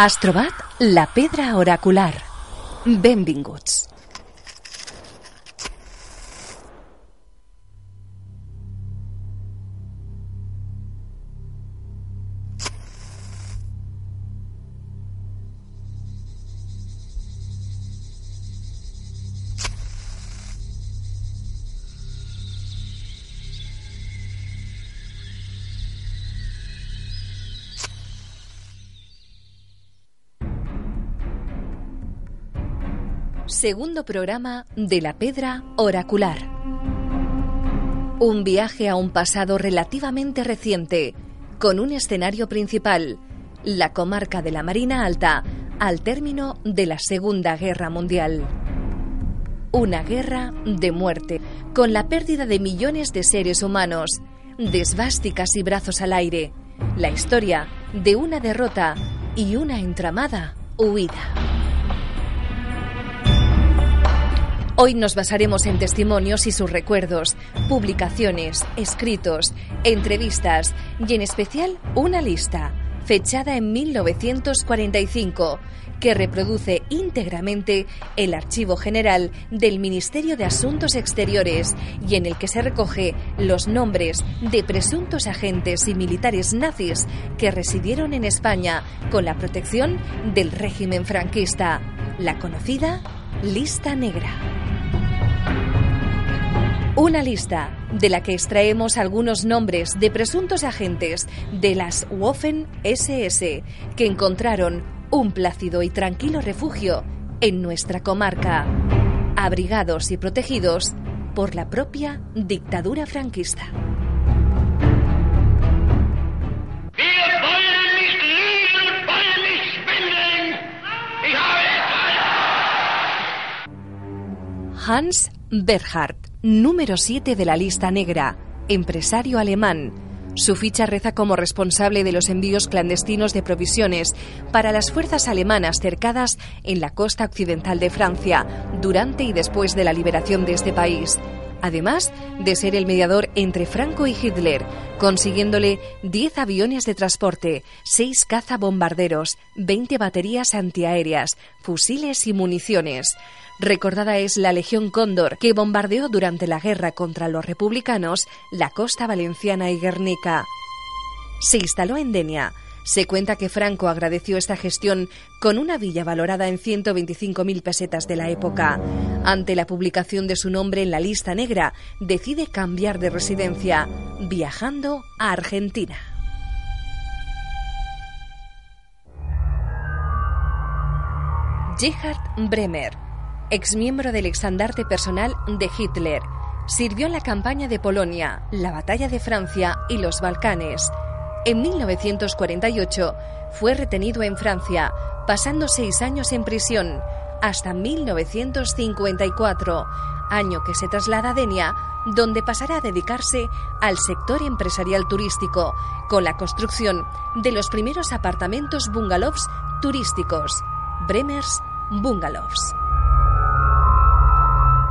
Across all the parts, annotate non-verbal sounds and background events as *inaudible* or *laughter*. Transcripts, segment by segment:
Has trobat la pedra oracular. Benvinguts. Segundo programa de la Pedra Oracular. Un viaje a un pasado relativamente reciente, con un escenario principal, la comarca de la Marina Alta, al término de la Segunda Guerra Mundial. Una guerra de muerte, con la pérdida de millones de seres humanos, desvásticas y brazos al aire, la historia de una derrota y una entramada huida. Hoy nos basaremos en testimonios y sus recuerdos, publicaciones, escritos, entrevistas y en especial una lista, fechada en 1945, que reproduce íntegramente el Archivo General del Ministerio de Asuntos Exteriores y en el que se recoge los nombres de presuntos agentes y militares nazis que residieron en España con la protección del régimen franquista, la conocida Lista Negra. Una lista de la que extraemos algunos nombres de presuntos agentes de las Waffen SS que encontraron un plácido y tranquilo refugio en nuestra comarca, abrigados y protegidos por la propia dictadura franquista. Hans Berhardt número 7 de la lista negra, empresario alemán. Su ficha reza como responsable de los envíos clandestinos de provisiones para las fuerzas alemanas cercadas en la costa occidental de Francia durante y después de la liberación de este país además de ser el mediador entre Franco y Hitler, consiguiéndole 10 aviones de transporte, 6 cazabombarderos, 20 baterías antiaéreas, fusiles y municiones. Recordada es la Legión Cóndor, que bombardeó durante la guerra contra los republicanos la costa valenciana y Guernica. Se instaló en Denia. Se cuenta que Franco agradeció esta gestión con una villa valorada en 125.000 pesetas de la época. Ante la publicación de su nombre en la lista negra, decide cambiar de residencia, viajando a Argentina. Gerhard Bremer exmiembro del exandarte personal de Hitler. Sirvió en la campaña de Polonia, la batalla de Francia y los Balcanes. En 1948 fue retenido en Francia, pasando seis años en prisión, hasta 1954, año que se traslada a Denia, donde pasará a dedicarse al sector empresarial turístico, con la construcción de los primeros apartamentos bungalows turísticos, Bremers Bungalows.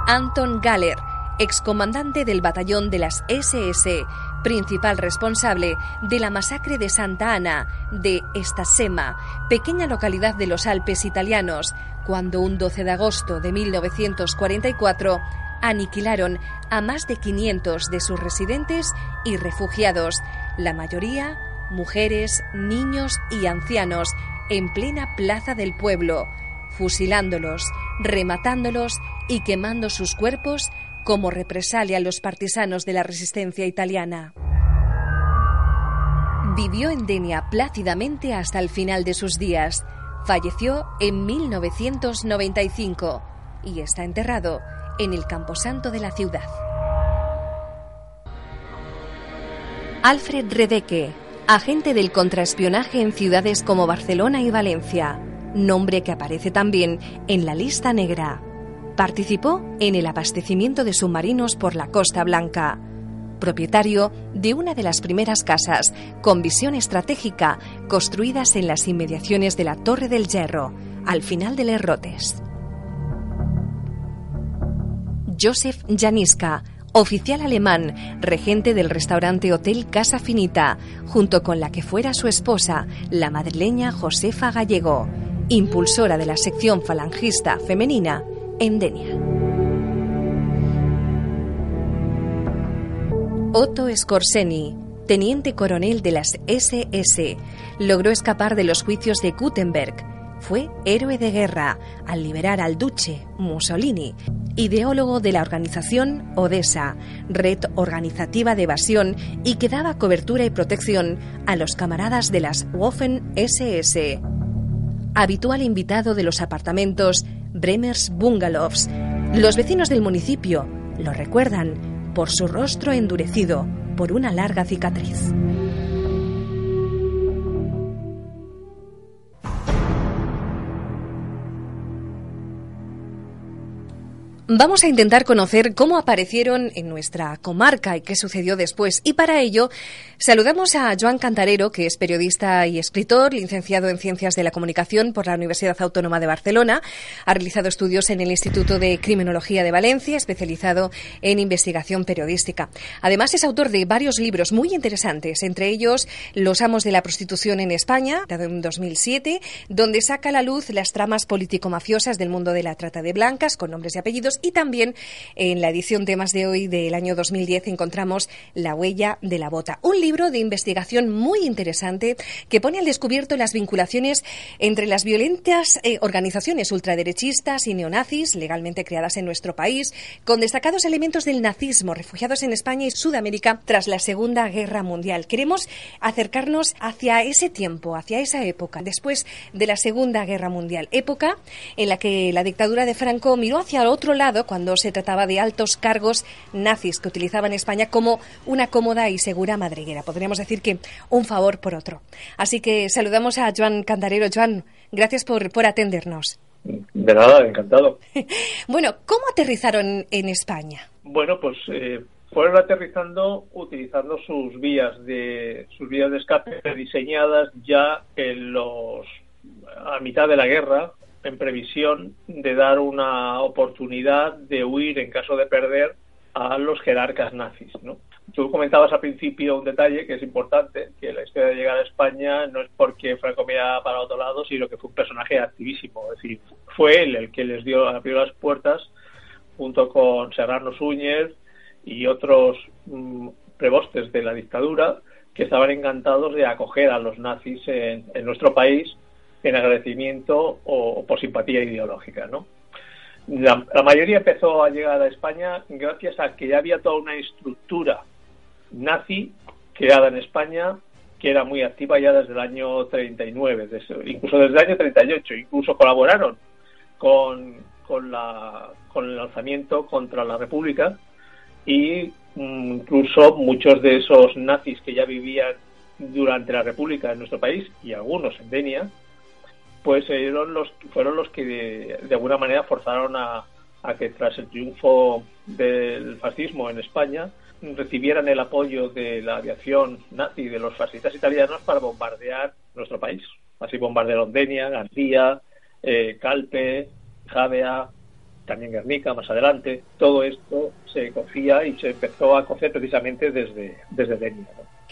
Anton Galler, excomandante del batallón de las SS, principal responsable de la masacre de Santa Ana de Estasema, pequeña localidad de los Alpes italianos, cuando un 12 de agosto de 1944 aniquilaron a más de 500 de sus residentes y refugiados, la mayoría mujeres, niños y ancianos, en plena plaza del pueblo, fusilándolos, rematándolos y quemando sus cuerpos como represalia a los partisanos de la resistencia italiana. Vivió en Denia plácidamente hasta el final de sus días. Falleció en 1995 y está enterrado en el Camposanto de la ciudad. Alfred Redeke, agente del contraespionaje en ciudades como Barcelona y Valencia, nombre que aparece también en la lista negra. Participó en el abastecimiento de submarinos por la Costa Blanca. Propietario de una de las primeras casas con visión estratégica construidas en las inmediaciones de la Torre del Hierro, al final de Rotes. Joseph Janiska, oficial alemán, regente del restaurante Hotel Casa Finita, junto con la que fuera su esposa, la madrileña Josefa Gallego, impulsora de la sección falangista femenina en Denia. Otto Scorseni, teniente coronel de las SS, logró escapar de los juicios de Gutenberg. Fue héroe de guerra al liberar al duce Mussolini, ideólogo de la organización Odessa, red organizativa de evasión y que daba cobertura y protección a los camaradas de las Waffen SS. Habitual invitado de los apartamentos Bremers Bungalows, los vecinos del municipio lo recuerdan por su rostro endurecido por una larga cicatriz. Vamos a intentar conocer cómo aparecieron en nuestra comarca y qué sucedió después. Y para ello, saludamos a Joan Cantarero, que es periodista y escritor, licenciado en Ciencias de la Comunicación por la Universidad Autónoma de Barcelona. Ha realizado estudios en el Instituto de Criminología de Valencia, especializado en investigación periodística. Además, es autor de varios libros muy interesantes, entre ellos Los amos de la prostitución en España, de en 2007, donde saca a la luz las tramas político-mafiosas del mundo de la trata de blancas, con nombres y apellidos y también en la edición Temas de hoy del año 2010 encontramos La huella de la bota, un libro de investigación muy interesante que pone al descubierto las vinculaciones entre las violentas eh, organizaciones ultraderechistas y neonazis legalmente creadas en nuestro país, con destacados elementos del nazismo refugiados en España y Sudamérica tras la Segunda Guerra Mundial. Queremos acercarnos hacia ese tiempo, hacia esa época, después de la Segunda Guerra Mundial, época en la que la dictadura de Franco miró hacia otro lado cuando se trataba de altos cargos nazis que utilizaban España como una cómoda y segura madriguera. Podríamos decir que un favor por otro. Así que saludamos a Joan Cantarero. Joan, gracias por, por atendernos. De nada, encantado. *laughs* bueno, ¿cómo aterrizaron en España? Bueno, pues eh, fueron aterrizando utilizando sus vías de sus vías de escape diseñadas ya en los a mitad de la guerra en previsión de dar una oportunidad de huir en caso de perder a los jerarcas nazis. ¿no? Tú comentabas al principio un detalle que es importante, que la historia de llegar a España no es porque Franco mirara para otro lado, sino que fue un personaje activísimo. Es decir, fue él el que les dio abrió las puertas junto con Serrano Súñez y otros mm, prebostes de la dictadura que estaban encantados de acoger a los nazis en nuestro país en agradecimiento o, por simpatía ideológica, ¿no? La, mayoría empezó a llegar a España gracias a que ya había toda una estructura nazi creada en España que era muy activa ya desde el año 39, incluso desde el año 38, incluso colaboraron con, con, el alzamiento contra la República y mm, incluso muchos de esos nazis que ya vivían durante la República en nuestro país y algunos en Denia, pues fueron los, fueron los que de, alguna manera forzaron a, que tras el triunfo del fascismo en España recibieran el apoyo de la aviación nazi de los fascistas italianos para bombardear nuestro país. Así bombardearon Denia, García, eh, Calpe, Javea, también Guernica más adelante. Todo esto se cocía y se empezó a cocer precisamente desde, desde Denia.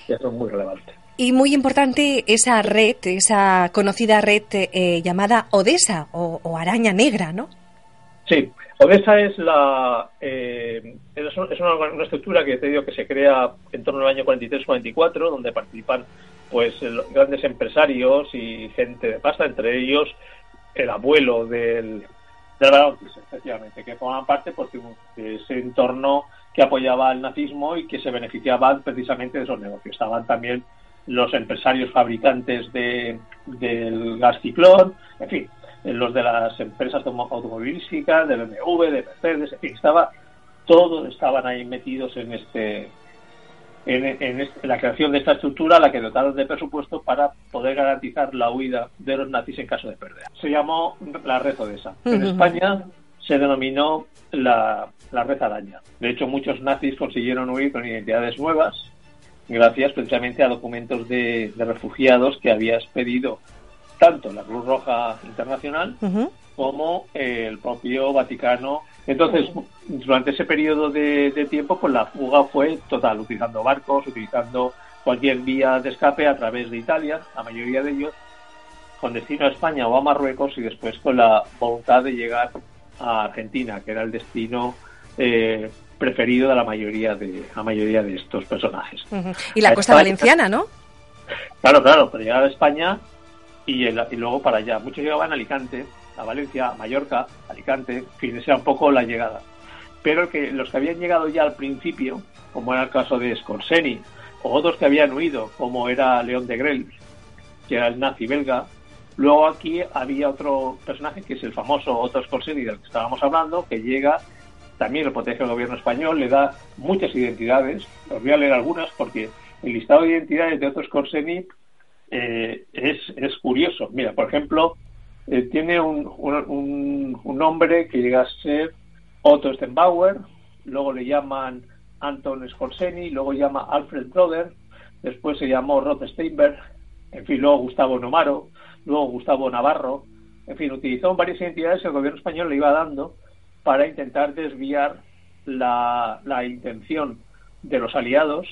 Y eso es muy relevante. Y muy importante esa red, esa conocida red eh, llamada Odessa o, Araña Negra, ¿no? Sí, Odessa es la eh, es una, estructura que te digo que se crea en torno al año 43-44, donde participan pues grandes empresarios y gente de pasta, entre ellos el abuelo del, del efectivamente, que forman parte pues, de ese entorno que apoyaba al nazismo y que se beneficiaban precisamente de esos negocios. Estaban también los empresarios fabricantes de, del gas ciclón, en fin, los de las empresas automovilísticas, de BMW, de Mercedes, en fin, estaba, todos estaban ahí metidos en este en, la creación de esta estructura, la que dotaron de presupuesto para poder garantizar la huida de los nazis en caso de perder. Se llamó la red Odessa. En España se denominó la, la red araña. De hecho, muchos nazis consiguieron huir con identidades nuevas gracias precisamente a documentos de, refugiados que había expedido tanto la Cruz Roja Internacional como el propio Vaticano. Entonces, durante ese periodo de, tiempo, pues la fuga fue total, utilizando barcos, utilizando cualquier vía de escape a través de Italia, la mayoría de ellos, con destino a España o a Marruecos y después con la voluntad de llegar a Argentina, que era el destino eh, preferido de la mayoría de la mayoría de estos personajes. Y la costa valenciana, ¿no? Claro, claro, para llegar a España y, y luego para allá. Muchos llegaban a Alicante, a Valencia, a Mallorca, Alicante, en fin, esa era un poco la llegada. Pero que los que habían llegado ya al principio, como era el caso de Scorseni, o otros que habían huido, como era León de Grel, que era el nazi belga, luego aquí había otro personaje que es el famoso Otto Scorseni del que estábamos hablando, que llega, también lo protege el gobierno español, le da muchas identidades, os voy a leer algunas porque el listado de identidades de Otto Scorseni eh, es, es curioso. Mira, por ejemplo, eh, tiene un, un, nombre que llega a ser Otto Stenbauer, luego le llaman Anton Scorseni, luego llama Alfred Broder, después se llamó Rod Steinberg, en fin, luego Gustavo Nomaro, luego Gustavo Navarro, en fin, utilizó varias identidades que el gobierno español le iba dando para intentar desviar la, la intención de los aliados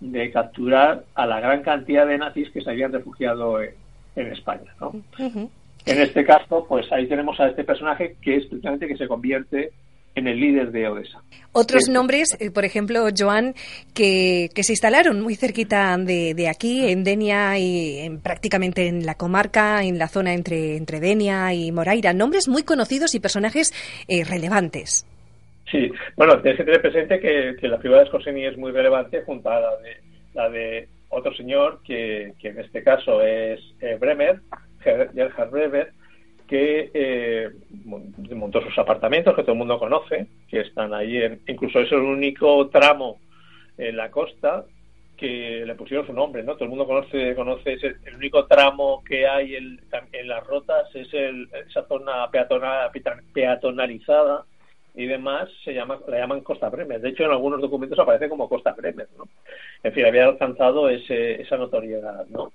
de capturar a la gran cantidad de nazis que se habían refugiado en, España. ¿no? En este caso, pues ahí tenemos a este personaje que es precisamente que se convierte en el líder de Odessa. Otros nombres, eh, por ejemplo, Joan, que, se instalaron muy cerquita de, aquí, en Denia y en, prácticamente en la comarca, en la zona entre, entre Denia y Moraira. Nombres muy conocidos y personajes eh, relevantes. Sí, bueno, tienes que tener presente que, la figura de Scorseni es muy relevante junto a la de, la de otro señor, que, en este caso es eh, Bremer, Gerhard Bremer, que eh, montó sus apartamentos, que todo el mundo conoce, que están ahí, incluso es el único tramo en la costa que le pusieron su nombre, ¿no? Todo el mundo conoce, conoce el, único tramo que hay en, las rotas, es esa zona peatonalizada y demás, se llama, la llaman Costa Bremer. De hecho, en algunos documentos aparece como Costa Bremer, ¿no? En fin, había alcanzado ese, esa notoriedad, ¿no?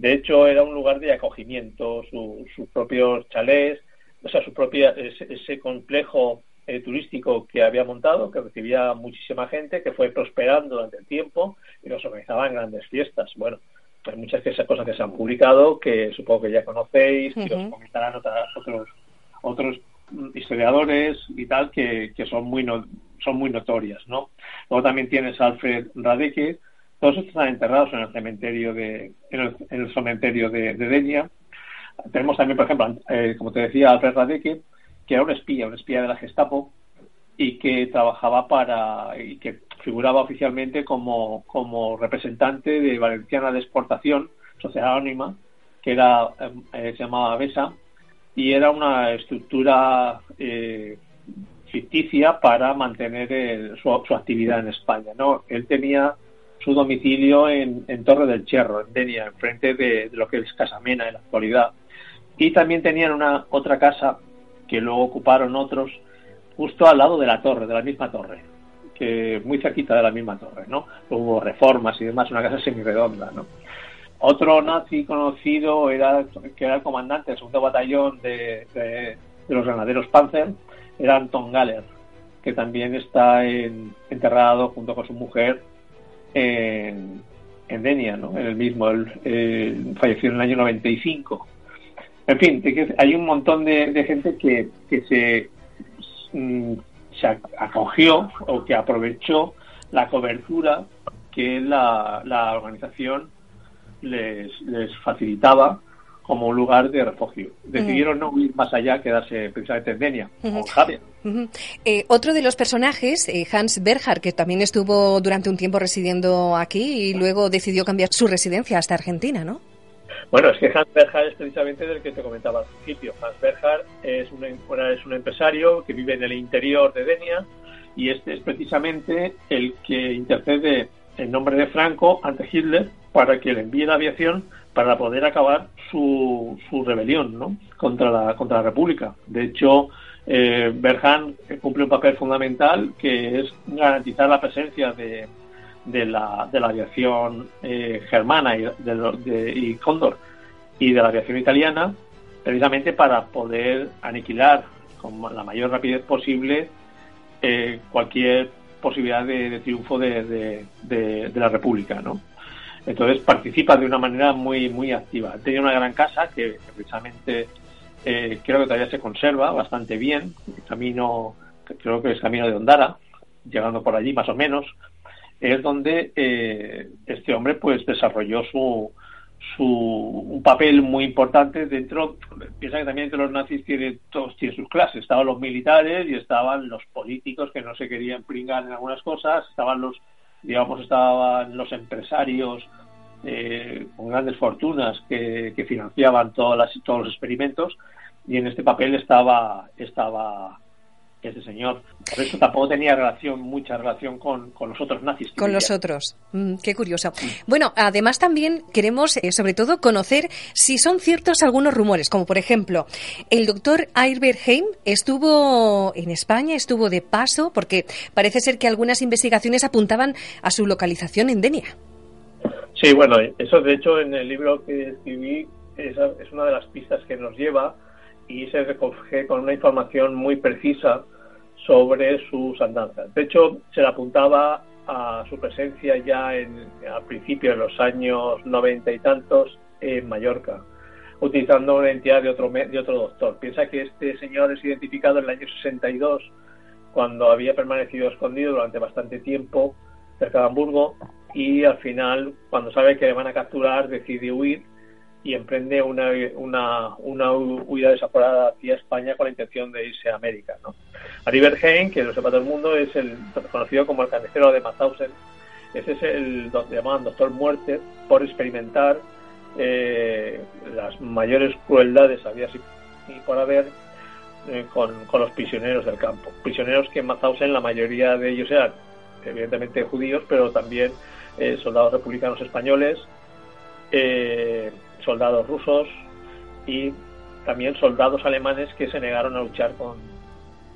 De hecho, era un lugar de acogimiento, sus propios chalés, o sea, su propia, ese, complejo eh, turístico que había montado, que recibía muchísima gente, que fue prosperando durante el tiempo y nos organizaban grandes fiestas. Bueno, hay muchas cosas que se han publicado que supongo que ya conocéis, y os comentarán otros, otros historiadores y tal que, que son muy son muy notorias, ¿no? Luego también tienes a Alfred Radeke, todos están enterrados en el cementerio de, en el, cementerio de, Denia. Tenemos también, por ejemplo, eh, como te decía, Alfred Radeke, que era un espía, un espía de la Gestapo, y que trabajaba para, y que figuraba oficialmente como, como representante de Valenciana de Exportación, sociedad anónima, que era, eh, se llamaba BESA, y era una estructura eh, ficticia para mantener su, su, actividad en España. ¿no? Él tenía su domicilio en, Torre del Cherro, en Denia, enfrente de, lo que es Casamena en la actualidad. Y también tenían una otra casa que luego ocuparon otros justo al lado de la torre, de la misma torre, que muy cerquita de la misma torre, ¿no? Hubo reformas y demás, una casa semi-redonda, ¿no? Otro nazi conocido era que era el comandante del segundo batallón de, de, los granaderos Panzer, era Anton Galler, que también está enterrado junto con su mujer en, en Denia, ¿no? En el mismo, falleció en el año 95. En fin, hay un montón de, gente que, que se, mm, se acogió o que aprovechó la cobertura que la, la organización les, les facilitaba como un lugar de refugio. Decidieron no ir más allá, quedarse precisamente en Denia, con Javier. Eh, otro de los personajes, eh, Hans Berger, que también estuvo durante un tiempo residiendo aquí y luego decidió cambiar su residencia hasta Argentina, ¿no? Bueno, es que Hans Berger es precisamente del que te comentaba al principio. Hans Berger es un, es un empresario que vive en el interior de Denia y este es precisamente el que intercede en nombre de Franco ante Hitler para que le envíe la aviación para poder acabar su, su rebelión ¿no? contra, la, contra la República. De hecho, eh, Berhan cumple un papel fundamental que es garantizar la presencia de, de, la, de la aviación eh, germana y, de, y Cóndor y de la aviación italiana precisamente para poder aniquilar con la mayor rapidez posible eh, cualquier posibilidad de, triunfo de, la República, ¿no? Entonces participa de una manera muy muy activa. Tenía una gran casa que, precisamente eh, creo que todavía se conserva bastante bien. camino, creo que es camino de Ondara, llegando por allí más o menos, es donde eh, este hombre pues desarrolló su, su un papel muy importante dentro piensa que también entre los nazis tiene todos tienen sus clases estaban los militares y estaban los políticos que no se querían pringar en algunas cosas estaban los digamos estaban los empresarios eh, con grandes fortunas que, que financiaban todas las, todos los experimentos y en este papel estaba estaba ese señor. Por eso tampoco tenía relación, mucha relación con, los otros nazis. Con los otros. Mm, qué curioso. Bueno, además también queremos, eh, sobre todo, conocer si son ciertos algunos rumores, como por ejemplo, el doctor Heim estuvo en España, estuvo de paso, porque parece ser que algunas investigaciones apuntaban a su localización en Denia. Sí, bueno, eso de hecho en el libro que escribí es, es una de las pistas que nos lleva y se recoge con una información muy precisa sobre sus andanzas. De hecho, se le apuntaba a su presencia ya en, al principio de los años noventa y tantos en Mallorca, utilizando una entidad de otro, de otro doctor. Piensa que este señor es identificado en el año 62, cuando había permanecido escondido durante bastante tiempo cerca de Hamburgo, y al final, cuando sabe que le van a capturar, decide huir y emprende una, una, una huida desaforada hacia España con la intención de irse a América. ¿no? Ari que lo sepa todo el mundo, es el conocido como el carnicero de Mauthausen. Ese es el donde llamaban Doctor Muerte por experimentar eh, las mayores crueldades había y por haber eh, con, con, los prisioneros del campo. Prisioneros que en Mauthausen la mayoría de ellos eran evidentemente judíos, pero también eh, soldados republicanos españoles. Soldados rusos y también soldados alemanes que se negaron a luchar con,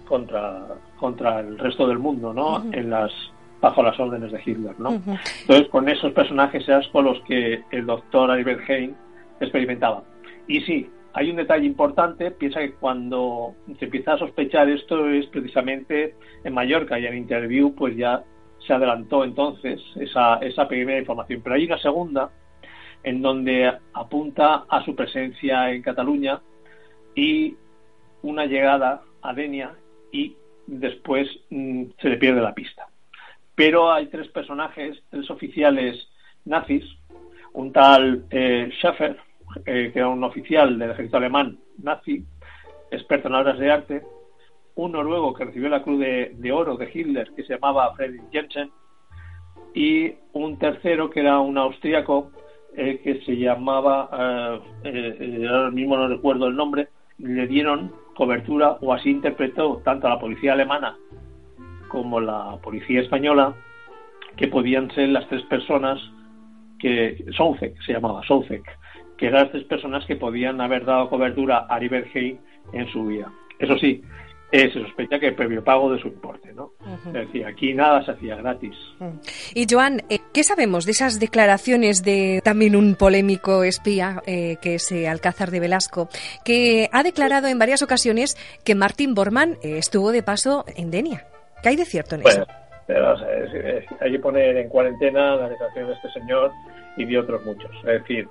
contra, contra el resto del mundo, ¿no? En las bajo las órdenes de Hitler, ¿no? Entonces, con esos personajes eran con los que el doctor Albert Heijn experimentaba. Y sí, hay un detalle importante, piensa que cuando se empieza a sospechar esto es precisamente en Mallorca y en Interview pues ya se adelantó entonces esa, esa primera información. Pero hay una segunda en donde apunta a su presencia en Cataluña y una llegada a Denia y después mm, se le pierde la pista. Pero hay tres personajes, tres oficiales nazis, un tal eh, Schaffer, eh, que era un oficial del ejército alemán nazi, experto en obras de arte, un noruego que recibió la Cruz de, Oro de Hitler, que se llamaba Friedrich Jensen, y un tercero que era un austríaco eh, que se llamaba, eh, eh, ahora mismo no recuerdo el nombre, le dieron cobertura o así interpretó tanto la policía alemana como la policía española que podían ser las tres personas que Souzek se llamaba Souzek que eran las tres personas que podían haber dado cobertura a Rivergate en su vida. Eso sí, se sospecha que previo pago de su importe, ¿no? Es decir, aquí nada se hacía gratis. Y Joan, eh, ¿qué sabemos de esas declaraciones de también un polémico espía, eh, que es eh, Alcázar de Velasco, que ha declarado en varias ocasiones que Martin Bormann estuvo de paso en Denia? ¿Qué hay de cierto en eso? Pero, hay que poner en cuarentena la declaración de este señor y de otros muchos. Es decir,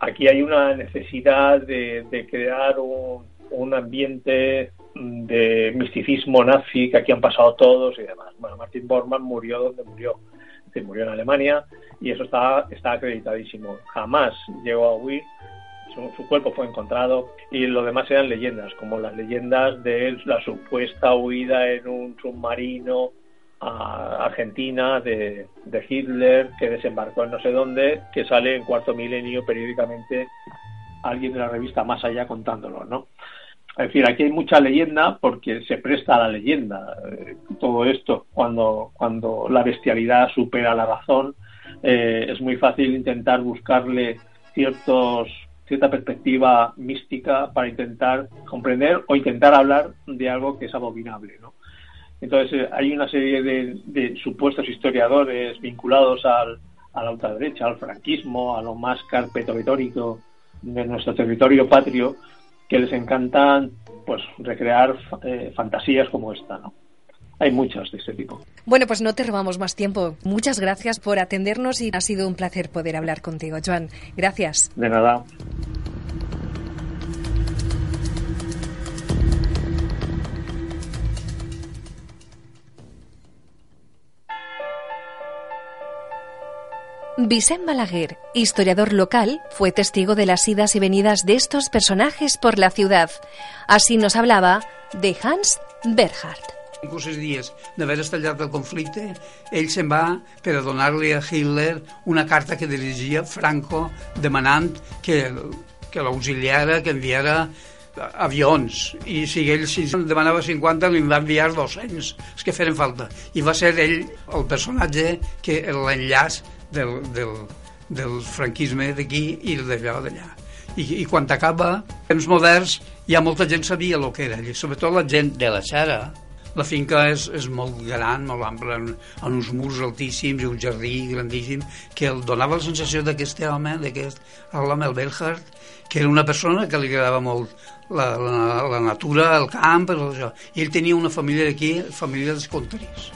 aquí hay una necesidad de, crear un, un ambiente de misticismo nazi que aquí han pasado todos y demás. Bueno, Martin Bormann murió donde murió, se murió en Alemania y eso está, está acreditadísimo. Jamás llegó a huir, su, cuerpo fue encontrado y lo demás eran leyendas, como las leyendas de la supuesta huida en un submarino a Argentina de, de Hitler que desembarcó en no sé dónde, que sale en cuarto milenio periódicamente alguien de la revista Más Allá contándolo, ¿no? Es decir, aquí hay mucha leyenda porque se presta a la leyenda. Eh, todo esto, cuando, cuando la bestialidad supera la razón, eh, es muy fácil intentar buscarle ciertos, cierta perspectiva mística para intentar comprender o intentar hablar de algo que es abominable. Entonces, eh, hay una serie de, supuestos historiadores vinculados al, a la ultraderecha, al franquismo, a lo más carpeto de nuestro territorio patrio, que les encantan pues recrear eh, fantasías como esta, ¿no? Hay muchas de ese tipo. Bueno, pues no te robamos más tiempo. Muchas gracias por atendernos y ha sido un placer poder hablar contigo, Joan. Gracias. De nada. Vicente Balaguer, historiador local, fue testigo de las idas y venidas de estos personajes por la ciudad. Así nos hablaba de Hans Berhard. Inclús els dies d'haver estallat el conflicte, ell se'n va per a donar-li a Hitler una carta que dirigia Franco demanant que, que l'auxiliara, que enviara avions i si ell si demanava 50 li va enviar 200 els que feren falta i va ser ell el personatge que l'enllaç del, del, del franquisme d'aquí i d'allò d'allà. I, I quan acaba, temps moderns, ja molta gent sabia el que era allà, sobretot la gent de la Xera. La finca és, és molt gran, molt ampla, en uns murs altíssims i un jardí grandíssim, que el donava la sensació d'aquest home, d'aquest l'home, el Belhard, que era una persona que li agradava molt la, la, la natura, el camp, això. I ell tenia una família aquí, família dels contraris.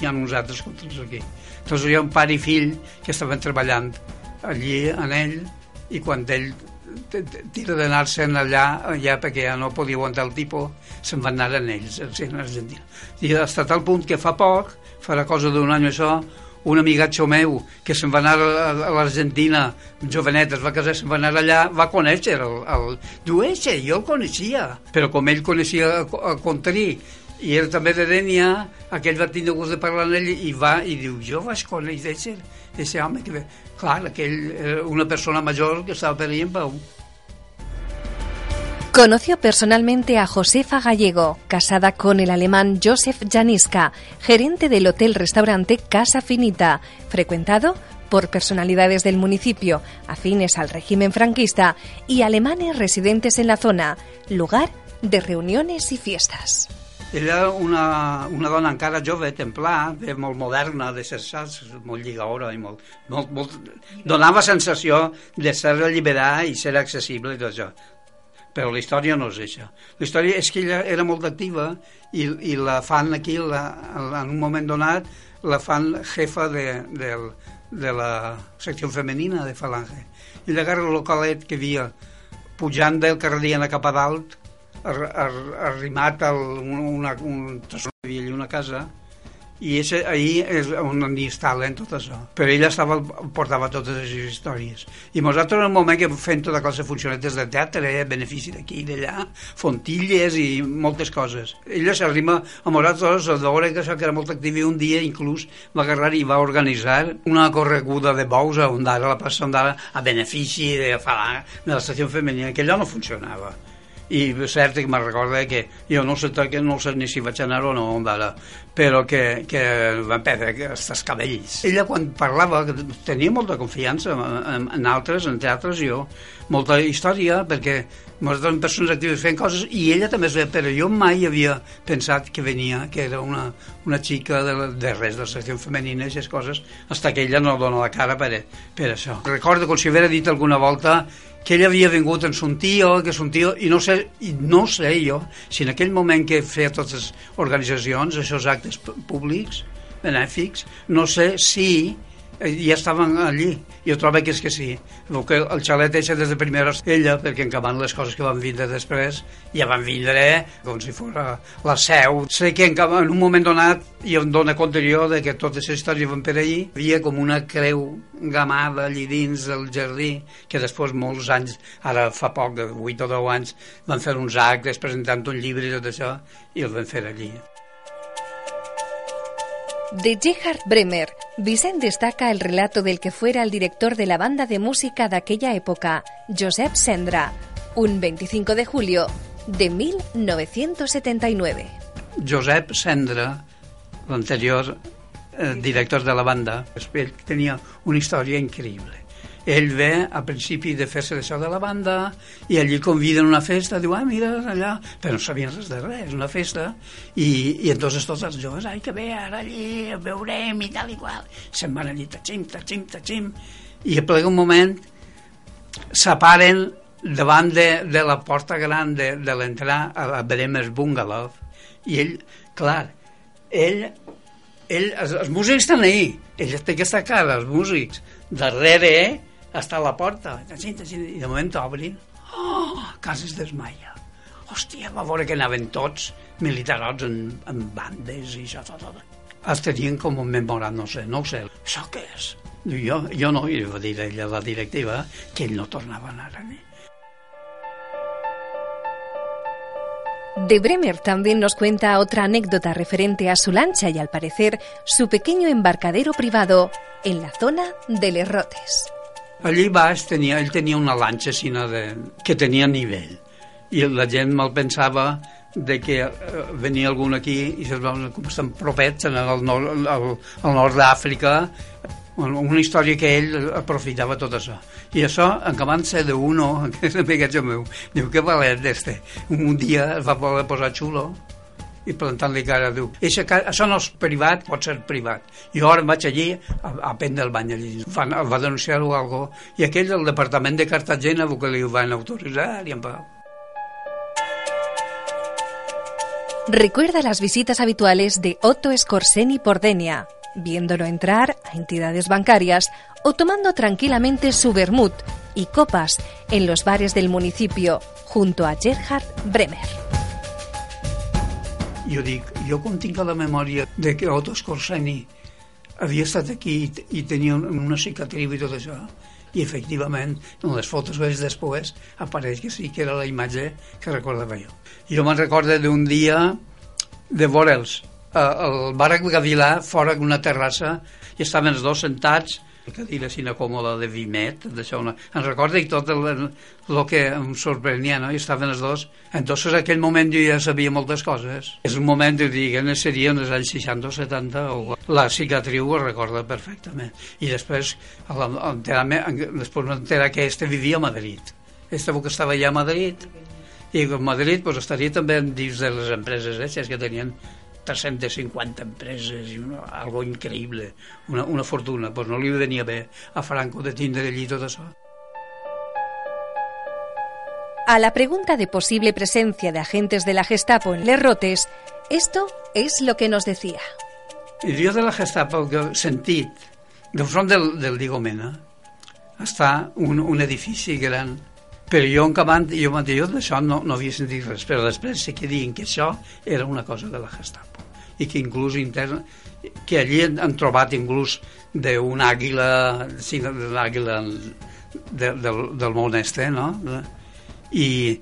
Hi ha uns altres contraris aquí. Doncs hi ha un pare i fill que estaven treballant allí en ell i quan ell tira d'anar-se'n allà, allà perquè ja no podia aguantar el tipus, se'n van anar en ells, en Argentina. I ha tal punt que fa poc, farà cosa d'un any això, un amigatxo meu que se'n va anar a l'Argentina, jovenet, es va casar, se'n va anar allà, va conèixer el, el... Diu, eixe, jo el coneixia, però com ell coneixia el Contrí també de Dènia, aquell va tindre gust de parlar amb ell i va i diu, jo vaig conèixer ese home que, clar, aquell era una persona major que estava per ahí en Pau. Conoció personalmente a Josefa Gallego, casada con el alemán Josef Janiska, gerente del hotel-restaurante Casa Finita, frecuentado por personalidades del municipio afines al régimen franquista y alemanes residentes en la zona, lugar de reuniones y fiestas. Ella una, una dona encara jove, templà, de molt moderna, de ser saps, molt lligaora i molt, molt, molt... Donava sensació de ser alliberar i ser accessible i tot això. Però la història no és això. La història és que ella era molt activa i, i la fan aquí, la, en un moment donat, la fan jefa de, de, de la secció femenina de Falange. I agarra el localet que havia pujant del carrer cap a dalt arrimat a una, un tresor una casa i és, ahir és on instal·len tot això. Però ella estava, portava totes les històries. I nosaltres en el moment que fem tota classe de funcionetes de teatre, eh, benefici d'aquí i d'allà, fontilles i moltes coses. Ella s'arrima a nosaltres a veure que això que era molt actiu i un dia inclús va agarrar i va organitzar una correguda de bous on ara la d'ara a benefici de, de l'estació femenina, que allò no funcionava i cert que me'n recorda que jo no sé, que no sé ni si vaig anar o no ara, però que, que van perdre aquests cabells. Ella quan parlava tenia molta confiança en, en altres, en teatres, jo, molta història, perquè nosaltres persones actives fent coses i ella també es però jo mai havia pensat que venia, que era una, una xica de, de res, de la secció femenina i aquestes coses, fins que ella no dona la cara per, per això. Recordo com si haguera dit alguna volta que ell havia vingut en son tio, que son tio, i no sé, i no sé jo si en aquell moment que feia totes les organitzacions, aquests actes públics, benèfics, no sé si ja estaven allí. Jo trobo que és que sí. El, que el xalet eixa des de primera ella, perquè encabant les coses que van vindre després, ja van vindre com si fos la seu. Sé que en, en un moment donat, i em dóna compte jo de que totes les històries van per allí, hi havia com una creu gamada allí dins del jardí, que després molts anys, ara fa poc, de 8 o 10 anys, van fer uns actes presentant un llibre i tot això, i el van fer allí. De Gerhard Bremer, Vicent destaca el relato del que fuera el director de la banda de música de aquella época, Josep Sendra, un 25 de julio de 1979. Josep Sendra, l'anterior eh, director de la banda, tenia una història increïble ell ve a principi de fer-se d'això de la banda i allí conviden una festa, diu, ah, mira, allà, però no sabien res de res, una festa, i, i entonces tots els joves, ai, que bé, ara allí veurem i tal i qual, se'n van allí, tachim, tachim, tachim, i a ple un moment separen davant de, de la porta gran de, de l'entrar a la Bremer's Bungalow. I ell, clar, ell, ell els, els músics estan ahí, ell té aquesta cara, els músics, darrere eh, està a la porta, i de moment obrin, oh, quasi es desmaia. Hòstia, va veure que anaven tots militarots en, en bandes i això, tot, tot. Els tenien com un memorat, no sé, no ho sé. Això què és? Jo, jo no, i va dir ella, la directiva, que ell no tornava a anar a mi. De Bremer también nos cuenta otra anécdota referente a su lancha y al parecer su pequeño embarcadero privado en la zona de Les Rotes. Allí baix tenia, ell tenia una lanxa sino de, que tenia nivell. I la gent mal pensava de que eh, venia algun aquí i se'ls va com estan propets en el nord, al, al nord d'Àfrica una història que ell aprofitava tot això. I això acabant ser d'uno *laughs* que és amigatge meu diu que valet este un dia es va poder posar xulo i plantant-li cara, diu, Eixa, això no és privat, pot ser privat. I ara vaig allí a, a prendre el bany allí. Fan, va denunciar-ho algo, i aquell del departament de Cartagena que li van autoritzar i en pau. Recuerda las visitas habituales de Otto Scorseni por Denia, viéndolo entrar a entidades bancarias o tomando tranquilamente su vermut y copas en los bares del municipio junto a Gerhard Bremer. Jo dic, jo com tinc a la memòria de que Otto Scorseni havia estat aquí i, i tenia una cicatriu i tot això, i efectivament en les fotos que després apareix que sí que era la imatge que recordava jo. Jo me'n recordo d'un dia de veure'ls al bar Gavilà fora d'una terrassa i estaven els dos sentats cadira sina còmoda de Vimet, d'això una... Em recorda i tot el, el, que em sorprenia, no? I estaven els dos. Entonces, aquell moment jo ja sabia moltes coses. És un moment, de que seria en els anys 60 o 70, o la cicatriu ho recorda perfectament. I després, després m'entera que este vivia a Madrid. Este que estava allà a Madrid, i a Madrid pues, estaria també dins de les empreses eh, que tenien 350 empreses i una, algo increïble, una, una fortuna. Pues no li venia bé a Franco de tindre allí tot això. A la pregunta de posible presencia de agentes de la Gestapo en Les Rotes, esto es lo que nos decía. El dia de la Gestapo que he sentit, de front del, del Diego Mena, està un, un edifici gran però jo en Cabant, jo mateix d'això no, no havia sentit res, però després sé que diuen que això era una cosa de la Gestapo i que inclús interna que allí han trobat inclús d'un àguila sí, d'un àguila de, del, del món este no? i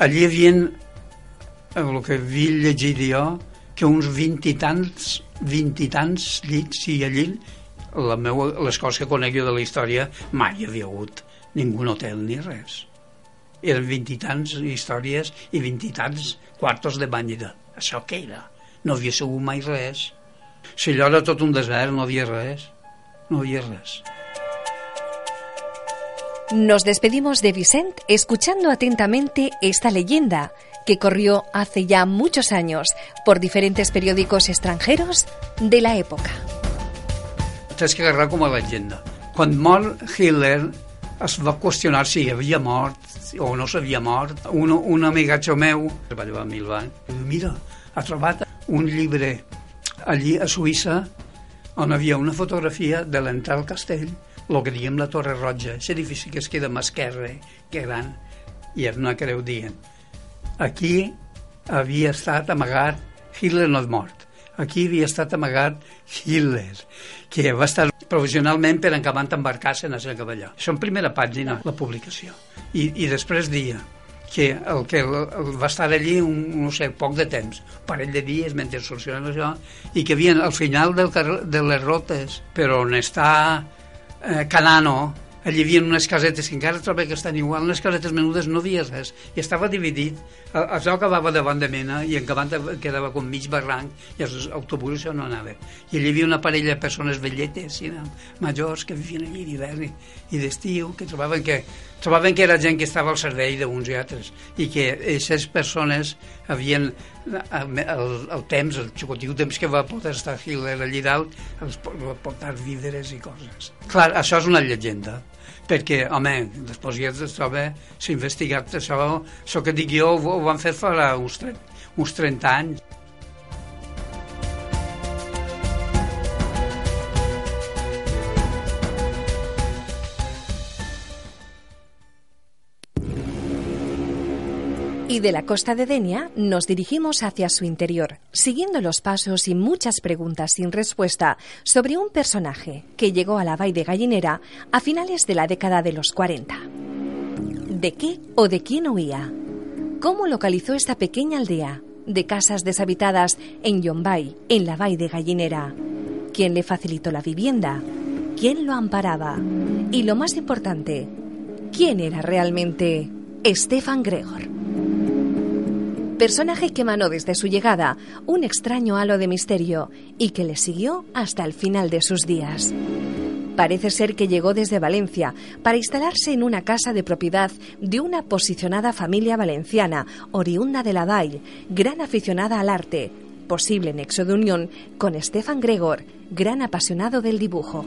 allí hi havia el que havia llegit jo que uns vint i tants vint i tants llits i allí la meua, les coses que conec jo de la història mai hi havia hagut ningú hotel ni res. Eren vint i tants històries i vint i tants quartos de bany. Això què era? No havia sigut mai res. Si allò era tot un desert, no havia res. No havia res. Nos despedimos de Vicent escuchando atentamente esta leyenda que corrió hace ya muchos años por diferentes periódicos extranjeros de la época. Tens que agarrar com a leyenda. Quan mor Hitler es va qüestionar si havia mort o no s'havia mort. Un, un amigatge meu, va llevar a Milvan, mira, ha trobat un llibre allí a Suïssa on havia una fotografia de l'entrada al castell, el que diem la Torre Roja, l'edifici que es queda a esquerra, que gran, i és una creu dient. Aquí havia estat amagat, Hitler no és mort, aquí havia estat amagat Hitler, que va estar provisionalment per acabant embarcar-se en el cavalló. Això en primera pàgina, la publicació. I, i després dia que el que el, el va estar allí un, no sé, poc de temps, parell de dies mentre solucionava això, i que havien al final del de les rotes, però on està eh, Canano, allí hi havia unes casetes que encara trobo que estan igual, unes casetes menudes no havia res, i estava dividit, això acabava davant de Mena i en Cabant quedava com mig barranc i els autobusos no anava. I allí hi havia una parella de persones velletes, sí, majors, que vivien allí d'hivern i, d'estiu, que trobaven que, trobaven que era gent que estava al servei d'uns i altres i que aquestes persones havien el, el, el temps, el xocotiu temps que va poder estar Hitler allí dalt, els va portar víveres i coses. Clar, això és una llegenda perquè, home, després ja es troba, s'ha investigat això, això que dic jo ho, ho van fer fa uns 30, uns 30 anys. Y de la costa de Denia nos dirigimos hacia su interior, siguiendo los pasos y muchas preguntas sin respuesta sobre un personaje que llegó a la Bay de Gallinera a finales de la década de los 40. ¿De qué o de quién huía? ¿Cómo localizó esta pequeña aldea de casas deshabitadas en Yombay, en la Bay de Gallinera? ¿Quién le facilitó la vivienda? ¿Quién lo amparaba? Y lo más importante, ¿quién era realmente Stefan Gregor? Personaje que emanó desde su llegada un extraño halo de misterio y que le siguió hasta el final de sus días. Parece ser que llegó desde Valencia para instalarse en una casa de propiedad de una posicionada familia valenciana, oriunda de la DAI, gran aficionada al arte, posible nexo de unión con Stefan Gregor, gran apasionado del dibujo.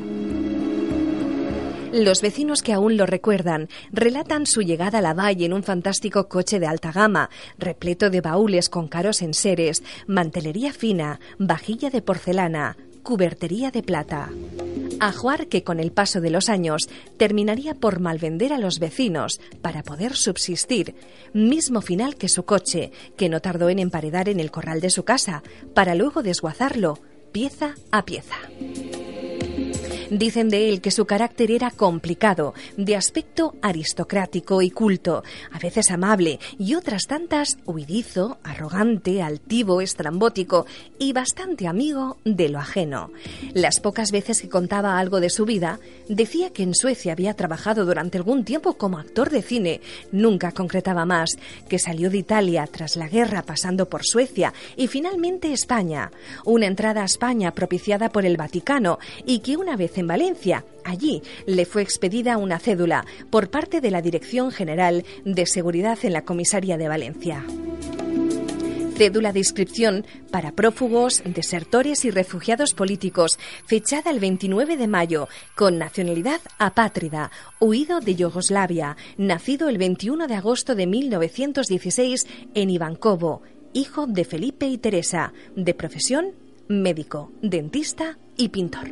Los vecinos que aún lo recuerdan relatan su llegada a la valle en un fantástico coche de alta gama, repleto de baúles con caros enseres, mantelería fina, vajilla de porcelana, cubertería de plata. Ajuar que con el paso de los años terminaría por malvender a los vecinos para poder subsistir, mismo final que su coche, que no tardó en emparedar en el corral de su casa, para luego desguazarlo pieza a pieza. Dicen de él que su carácter era complicado, de aspecto aristocrático y culto, a veces amable y otras tantas huidizo, arrogante, altivo, estrambótico y bastante amigo de lo ajeno. Las pocas veces que contaba algo de su vida, decía que en Suecia había trabajado durante algún tiempo como actor de cine, nunca concretaba más, que salió de Italia tras la guerra pasando por Suecia y finalmente España, una entrada a España propiciada por el Vaticano y que una vez en Valencia. Allí le fue expedida una cédula por parte de la Dirección General de Seguridad en la Comisaría de Valencia cédula de inscripción para prófugos, desertores y refugiados políticos, fechada el 29 de mayo, con nacionalidad apátrida, huido de Yugoslavia, nacido el 21 de agosto de 1916 en Ivankovo, hijo de Felipe y Teresa, de profesión médico, dentista y pintor.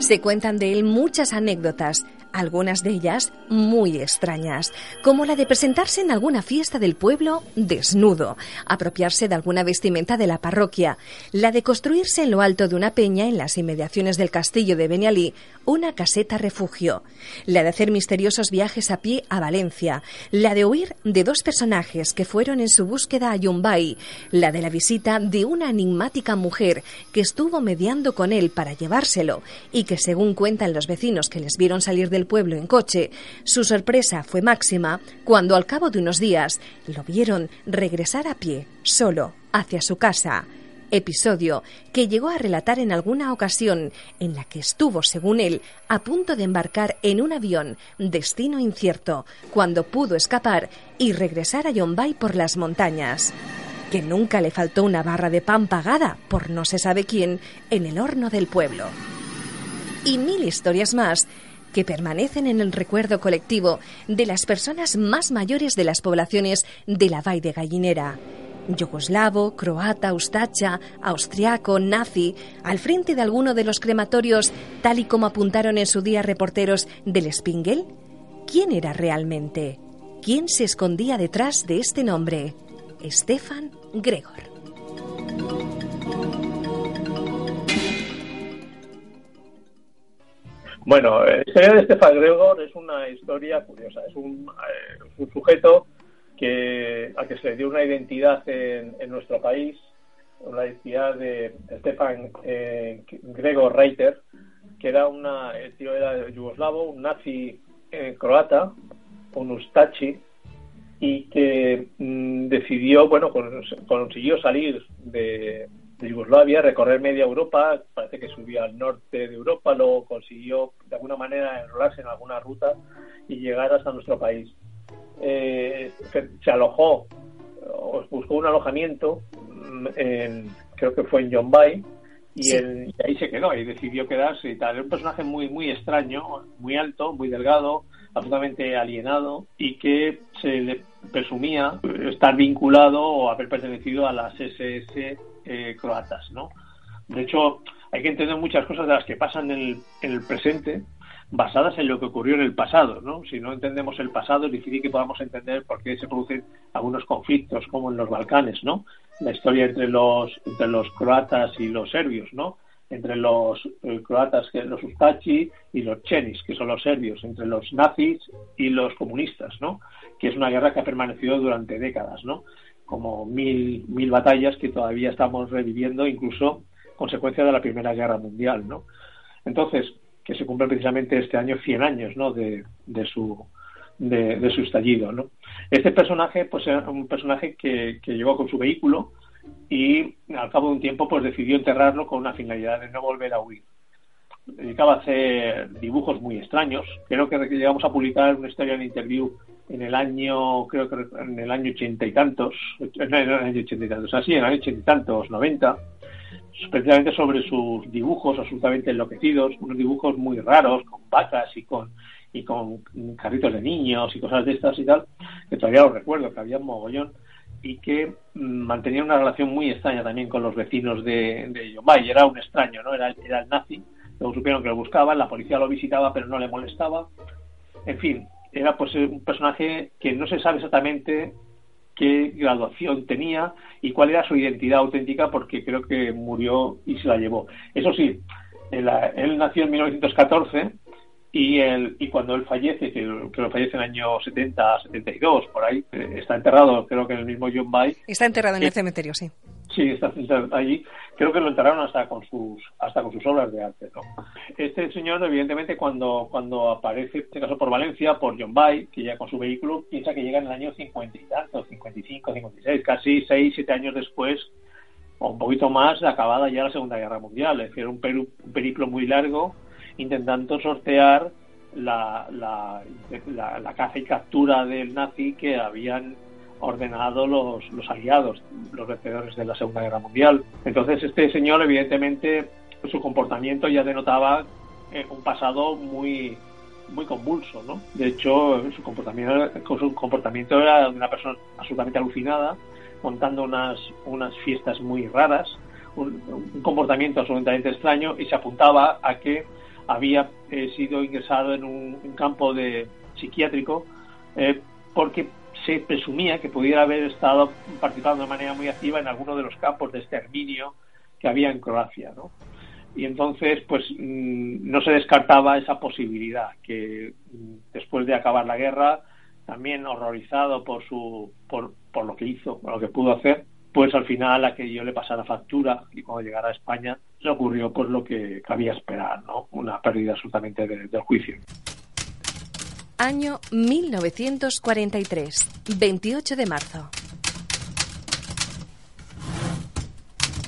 Se cuentan de él muchas anécdotas, algunas de ellas muy extrañas, como la de presentarse en alguna fiesta del pueblo desnudo, apropiarse de alguna vestimenta de la parroquia, la de construirse en lo alto de una peña en las inmediaciones del castillo de Benialí una caseta refugio, la de hacer misteriosos viajes a pie a Valencia, la de huir de dos personajes que fueron en su búsqueda a Yumbay, la de la visita de una enigmática mujer que estuvo mediando con él para llevárselo y que según cuentan los vecinos que les vieron salir pueblo en coche, su sorpresa fue máxima cuando al cabo de unos días lo vieron regresar a pie, solo, hacia su casa episodio que llegó a relatar en alguna ocasión en la que estuvo, según él, a punto de embarcar en un avión destino incierto, cuando pudo escapar y regresar a Yombay por las montañas. Que nunca le faltó una barra de pan pagada por no se sabe quién en el horno del pueblo. Y mil historias más que permanecen en el recuerdo colectivo de las personas más mayores de las poblaciones de la Valle de Gallinera yugoslavo, croata, ustacha, austriaco, nazi, al frente de alguno de los crematorios, tal y como apuntaron en su día reporteros del Spingel? ¿Quién era realmente? ¿Quién se escondía detrás de este nombre? Stefan Gregor. Bueno, la historia de Stefan Gregor es una historia curiosa. Es un, eh, sujeto que, a que se le dio una identidad en, nuestro país, una identidad de Stefan eh, Gregor Reiter, que era una, el tío era yugoslavo, un nazi eh, croata, un ustachi, y que mm, decidió, bueno, consiguió salir de, de, Yugoslavia, recorrer media Europa, parece que subió al norte de Europa, luego consiguió de alguna manera enrolarse en alguna ruta y llegar hasta nuestro país eh, se alojó, buscó un alojamiento, mm, en, creo que fue en Yombay, y, ahí se quedó, y decidió quedarse y tal. Era un personaje muy, muy extraño, muy alto, muy delgado, absolutamente alienado y que se le presumía estar vinculado o haber pertenecido a las SS eh, croatas, ¿no? De hecho, hay que entender muchas cosas de las que pasan en el, presente basadas en lo que ocurrió en el pasado, ¿no? Si no entendemos el pasado es difícil que podamos entender por qué se producen algunos conflictos como en los Balcanes, ¿no? La historia entre los entre los croatas y los serbios, ¿no? Entre los eh, croatas, que los ustachi, y los chenis, que son los serbios, entre los nazis y los comunistas, ¿no? Que es una guerra que ha permanecido durante décadas, ¿no? Como mil, mil batallas que todavía estamos reviviendo, incluso consecuencia de la Primera Guerra Mundial, ¿no? Entonces, que se cumple precisamente este año 100 años, ¿no? De, su de, su estallido, ¿no? Este personaje, pues era un personaje que, que llegó con su vehículo y al cabo de un tiempo, pues decidió enterrarlo con una finalidad de no volver a huir. Dedicaba a hacer dibujos muy extraños. Creo que llegamos a publicar una historia en interview en el año, creo que en el año ochenta y tantos, en el año ochenta y tantos, así, en el año ochenta y tantos, noventa, especialmente sobre sus dibujos absolutamente enloquecidos, unos dibujos muy raros, con vacas y con y con carritos de niños y cosas de estas y tal, que todavía lo recuerdo, que había un mogollón, y que mm, mantenía una relación muy extraña también con los vecinos de, de Yombay. Era un extraño, ¿no? Era, era el nazi, luego supieron que lo buscaban, la policía lo visitaba, pero no le molestaba. En fin, era pues un personaje que no se sabe exactamente qué graduación tenía y cuál era su identidad auténtica porque creo que murió y se la llevó. Eso sí, él, nació en 1914 y, él, y cuando él fallece, que, que fallece en el año 70, 72, por ahí, eh, está enterrado creo que en el mismo John Bay. Está enterrado en el cementerio, sí. Sí, está allí. Creo que lo enterraron hasta con sus hasta con sus obras de arte. ¿no? Este señor, evidentemente, cuando cuando aparece, en este caso por Valencia, por John Bay, que ya con su vehículo piensa que llega en el año 50 y tanto, 55, 56, casi 6, 7 años después, o un poquito más, acabada ya la Segunda Guerra Mundial. Es decir, un, un periplo muy largo intentando sortear la, la, la, caza y captura del nazi que habían ordenado los, los aliados, los vencedores de la Segunda Guerra Mundial. Entonces este señor, evidentemente, su comportamiento ya denotaba eh, un pasado muy muy convulso, ¿no? De hecho, su comportamiento, su comportamiento era una persona absolutamente alucinada, montando unas, unas fiestas muy raras, un, comportamiento absolutamente extraño y se apuntaba a que había eh, sido ingresado en un, campo de psiquiátrico eh, porque se presumía que pudiera haber estado participando de manera muy activa en alguno de los campos de exterminio que había en Croacia, ¿no? Y entonces, pues mm, no se descartaba esa posibilidad que mm, después de acabar la guerra, también horrorizado por su por, por lo que hizo, por lo que pudo hacer, pues al final aquello le pasara factura y cuando llegara a España le ocurrió pues lo que cabía esperar, ¿no? Una pérdida absolutamente del juicio. Año 1943, 28 de marzo.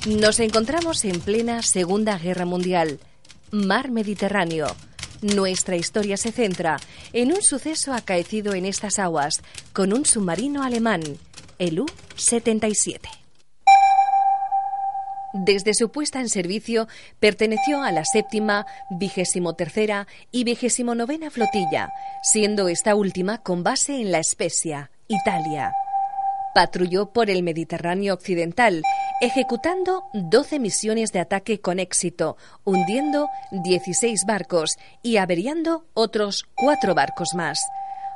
Nos encontramos en plena Segunda Guerra Mundial, Mar Mediterráneo. Nuestra historia se centra en un suceso acaecido en estas aguas con un submarino alemán, el U-77. Desde su puesta en servicio perteneció a la séptima, vigésimo tercera y vigésimo novena flotilla, siendo esta última con base en La Spezia, Italia. Patrulló por el Mediterráneo occidental, ejecutando 12 misiones de ataque con éxito, hundiendo 16 barcos y averiando otros cuatro barcos más.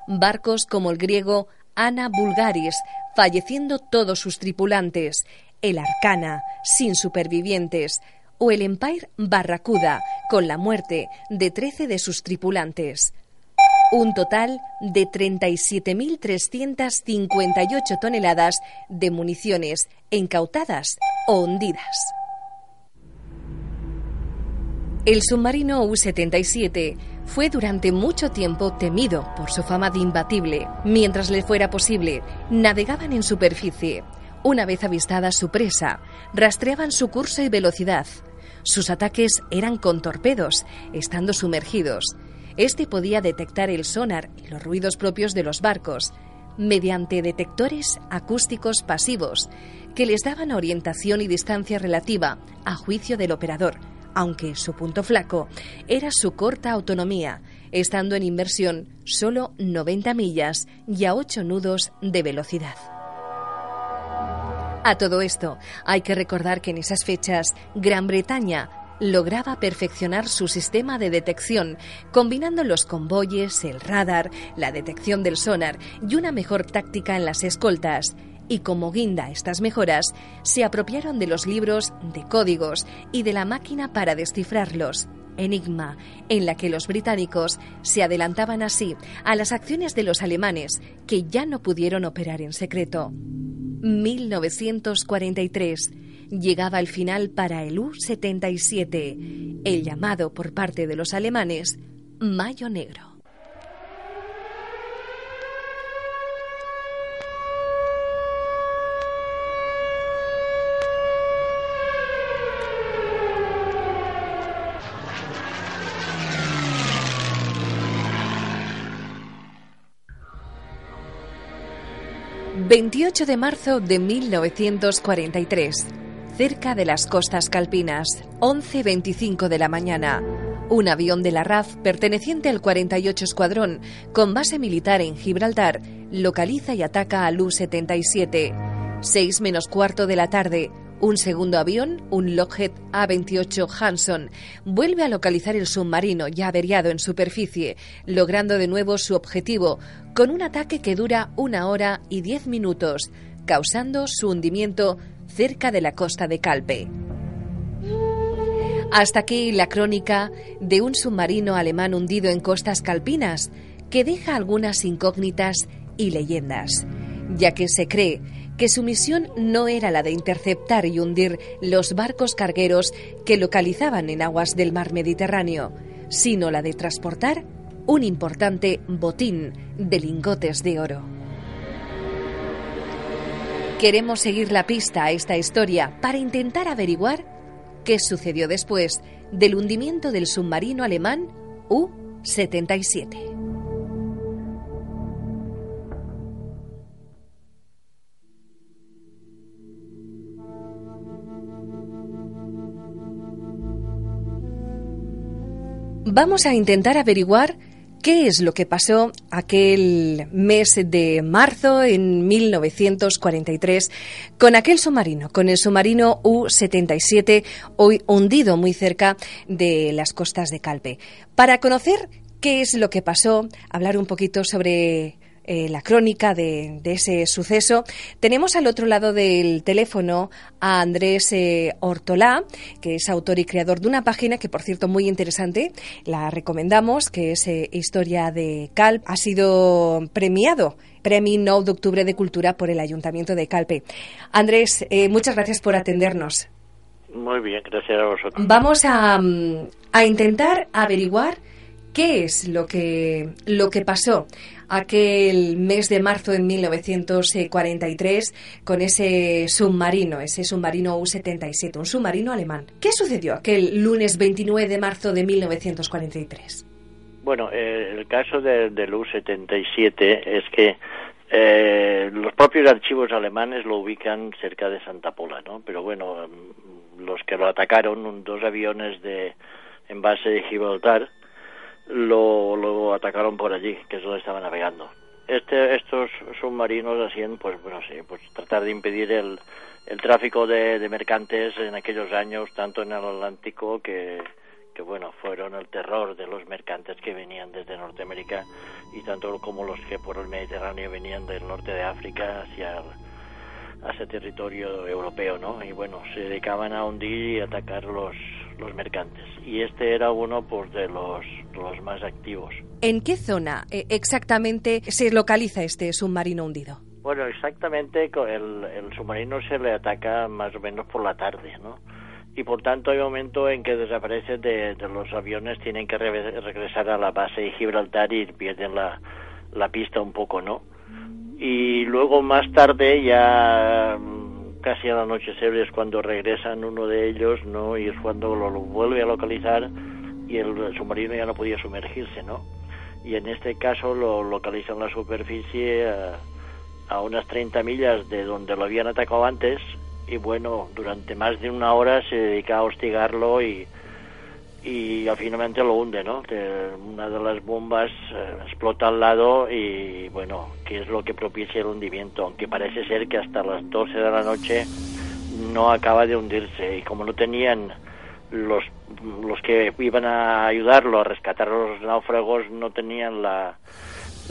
Barcos como el griego Ana Bulgaris, falleciendo todos sus tripulantes, el Arcana, sin supervivientes, o el Empire Barracuda, con la muerte de 13 de sus tripulantes. Un total de 37.358 toneladas de municiones incautadas o hundidas. El submarino U-77 fue durante mucho tiempo temido por su fama de imbatible. Mientras le fuera posible, navegaban en superficie, una vez avistada su presa, rastreaban su curso y velocidad. Sus ataques eran con torpedos, estando sumergidos. Este podía detectar el sonar y los ruidos propios de los barcos, mediante detectores acústicos pasivos que les daban orientación y distancia relativa a juicio del operador, aunque su punto flaco era su corta autonomía, estando en inversión solo 90 millas y a 8 nudos de velocidad. A todo esto, hay que recordar que en esas fechas Gran Bretaña lograba perfeccionar su sistema de detección, combinando los convoyes, el radar, la detección del sonar y una mejor táctica en las escoltas. Y como guinda a estas mejoras, se apropiaron de los libros de códigos y de la máquina para descifrarlos. Enigma, en la que los británicos se adelantaban así a las acciones de los alemanes, que ya no pudieron operar en secreto. 1943 llegaba al final para el U-77, el llamado por parte de los alemanes Mayo Negro. 28 de marzo de 1943, cerca de las costas calpinas, 11.25 de la mañana. Un avión de la RAF perteneciente al 48 Escuadrón, con base militar en Gibraltar, localiza y ataca al U-77. 6 menos cuarto de la tarde, un segundo avión, un Lockheed A-28 Hanson, vuelve a localizar el submarino ya averiado en superficie, logrando de nuevo su objetivo, con un ataque que dura una hora y diez minutos, causando su hundimiento cerca de la costa de Calpe. Hasta aquí la crónica de un submarino alemán hundido en costas calpinas, que deja algunas incógnitas y leyendas, ya que se cree que su misión no era la de interceptar y hundir los barcos cargueros que localizaban en aguas del mar Mediterráneo, sino la de transportar un importante botín de lingotes de oro. Queremos seguir la pista a esta historia para intentar averiguar qué sucedió después del hundimiento del submarino alemán U-77. Vamos a intentar averiguar qué es lo que pasó aquel mes de marzo en 1943 con aquel submarino, con el submarino U-77, hoy hundido muy cerca de las costas de Calpe. Para conocer qué es lo que pasó, hablar un poquito sobre eh, la crónica de, ese suceso. Tenemos al otro lado del teléfono a Andrés eh, Ortolá, que es autor y creador de una página que, por cierto, muy interesante, la recomendamos, que es eh, Historia de Calp. Ha sido premiado Premio 9 de Octubre de Cultura por el Ayuntamiento de Calpe. Andrés, muchas gracias por atendernos. Muy bien, gracias a vosotros. Vamos a, mm, a intentar averiguar qué es lo que, lo que pasó aquel mes de marzo de 1943 con ese submarino, ese submarino U-77, un submarino alemán. ¿Qué sucedió aquel lunes 29 de marzo de 1943? Bueno, eh, el caso del U-77 es que eh, los propios archivos alemanes lo ubican cerca de Santa Pola, ¿no? Pero bueno, mm, los que lo atacaron, dos aviones de en base de Gibraltar, lo, lo atacaron por allí, que es donde estaba navegando. Este, estos submarinos hacían, pues, bueno, sí, pues tratar de impedir el, el tráfico de, de mercantes en aquellos años, tanto en el Atlántico que, que bueno, fueron el terror de los mercantes que venían desde Norteamérica y tanto como los que por el Mediterráneo venían del norte de África hacia, hacia territorio europeo, ¿no? Y bueno, se dedicaban a hundir y atacar los, los mercantes. Y este era uno pues, de los, los más activos. ¿En qué zona eh, exactamente se localiza este submarino hundido? Bueno, exactamente el, el submarino se le ataca más o menos por la tarde, ¿no? Y por tanto hay un momento en que desaparece de, los aviones, tienen que regresar a la base de Gibraltar y pierden la, la pista un poco, ¿no? Y luego más tarde ya casi al anochecer es cuando regresan uno de ellos, ¿no? Y es cuando lo, vuelve a localizar y el submarino ya no podía sumergirse, ¿no? Y en este caso lo localizan la superficie a unas 30 millas de donde lo habían atacado antes y bueno, durante más de una hora se dedica a hostigarlo y, y finalmente lo hunde, ¿no? una de las bombas eh, explota al lado y bueno, que es lo que propicia el hundimiento, aunque parece ser que hasta las 12 de la noche no acaba de hundirse y como no tenían los los que iban a ayudarlo a rescatar a los náufragos no tenían la,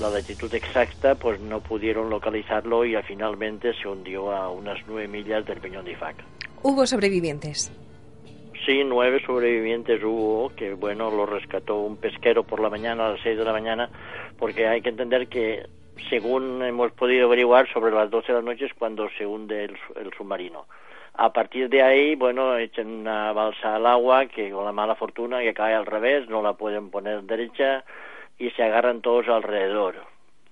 la latitud exacta, pues no pudieron localizarlo y finalmente se hundió a unas nueve millas del Peñón de Ifac. ¿Hubo sobrevivientes? Sí, nueve sobrevivientes hubo, que bueno, lo rescató un pesquero por la mañana, a las seis de la mañana, porque hay que entender que, según hemos podido averiguar, sobre las doce de la noche es cuando se hunde el, el submarino. A partir de ahí, bueno, echan una balsa al agua que con la mala fortuna que cae al revés, no la pueden poner derecha y se agarran todos alrededor.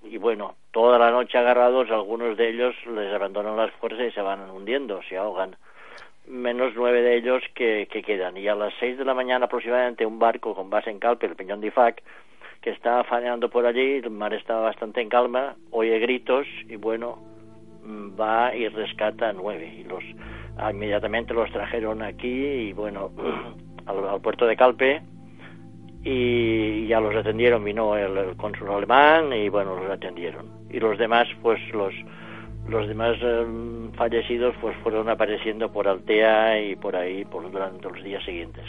Y bueno, toda la noche agarrados, algunos de ellos les abandonan las fuerzas y se van hundiendo, se ahogan. Menos nueve de ellos que, que quedan. Y a las seis de la mañana aproximadamente un barco con base en Calpe, el Peñón de Ifac, que estaba faneando por allí, el mar estaba bastante en calma, oye gritos y bueno, mm, va y rescata a nueve. Y los inmediatamente los trajeron aquí y bueno, *clears throat* al, puerto de Calpe y ya los atendieron, vino el, cónsul alemán y bueno, los atendieron. Y los demás, pues los, los demás em, fallecidos pues fueron apareciendo por Altea y por ahí por durante los días siguientes.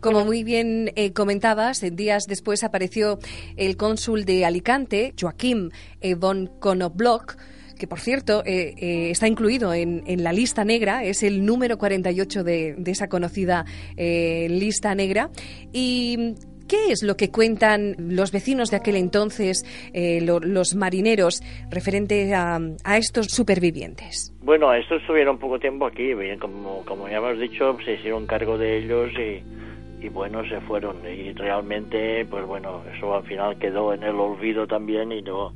Como muy bien eh, comentabas, días después apareció el cónsul de Alicante, Joaquim von Konobloch, que por cierto eh, eh, está incluido en, la lista negra, es el número 48 de, de esa conocida eh, lista negra. Y ¿Qué es lo que cuentan los vecinos de aquel entonces, los marineros, referente a, estos supervivientes? Bueno, estos estuvieron poco tiempo aquí, como, como ya hemos dicho, se hicieron cargo de ellos y, y, bueno, se fueron. Y realmente, pues bueno, eso al final quedó en el olvido también y no,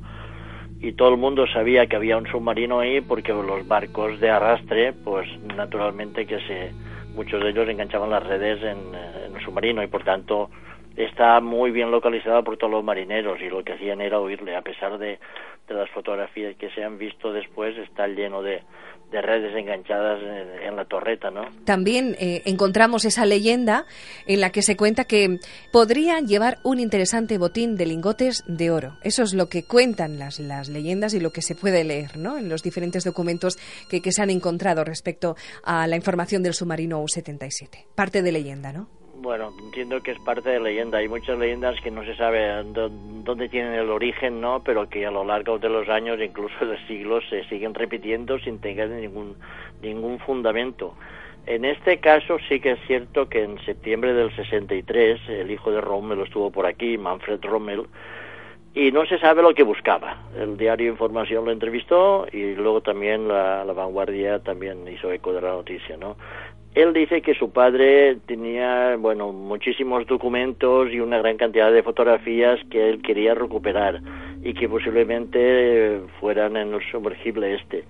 y todo el mundo sabía que había un submarino ahí porque los barcos de arrastre, pues naturalmente que se muchos de ellos enganchaban las redes en, en el submarino y por tanto está muy bien localizada por todos los marineros y lo que hacían era oírle a pesar de, de las fotografías que se han visto después está lleno de, de redes enganchadas en, la torreta, ¿no? También eh, encontramos esa leyenda en la que se cuenta que podrían llevar un interesante botín de lingotes de oro. Eso es lo que cuentan las, las leyendas y lo que se puede leer, ¿no? En los diferentes documentos que, que se han encontrado respecto a la información del submarino U-77. Parte de leyenda, ¿no? Bueno, entiendo que es parte de leyenda. Hay muchas leyendas que no se sabe dónde tienen el origen, ¿no? Pero que a lo largo de los años, incluso de siglos, se siguen repitiendo sin tener ningún, ningún fundamento. En este caso sí que es cierto que en septiembre del 63 el hijo de Rommel estuvo por aquí, Manfred Rommel, y no se sabe lo que buscaba. El diario Información lo entrevistó y luego también la, la Vanguardia también hizo eco de la noticia, ¿no? Él dice que su padre tenía, bueno, muchísimos documentos y una gran cantidad de fotografías que él quería recuperar y que posiblemente fueran en el sumergible este.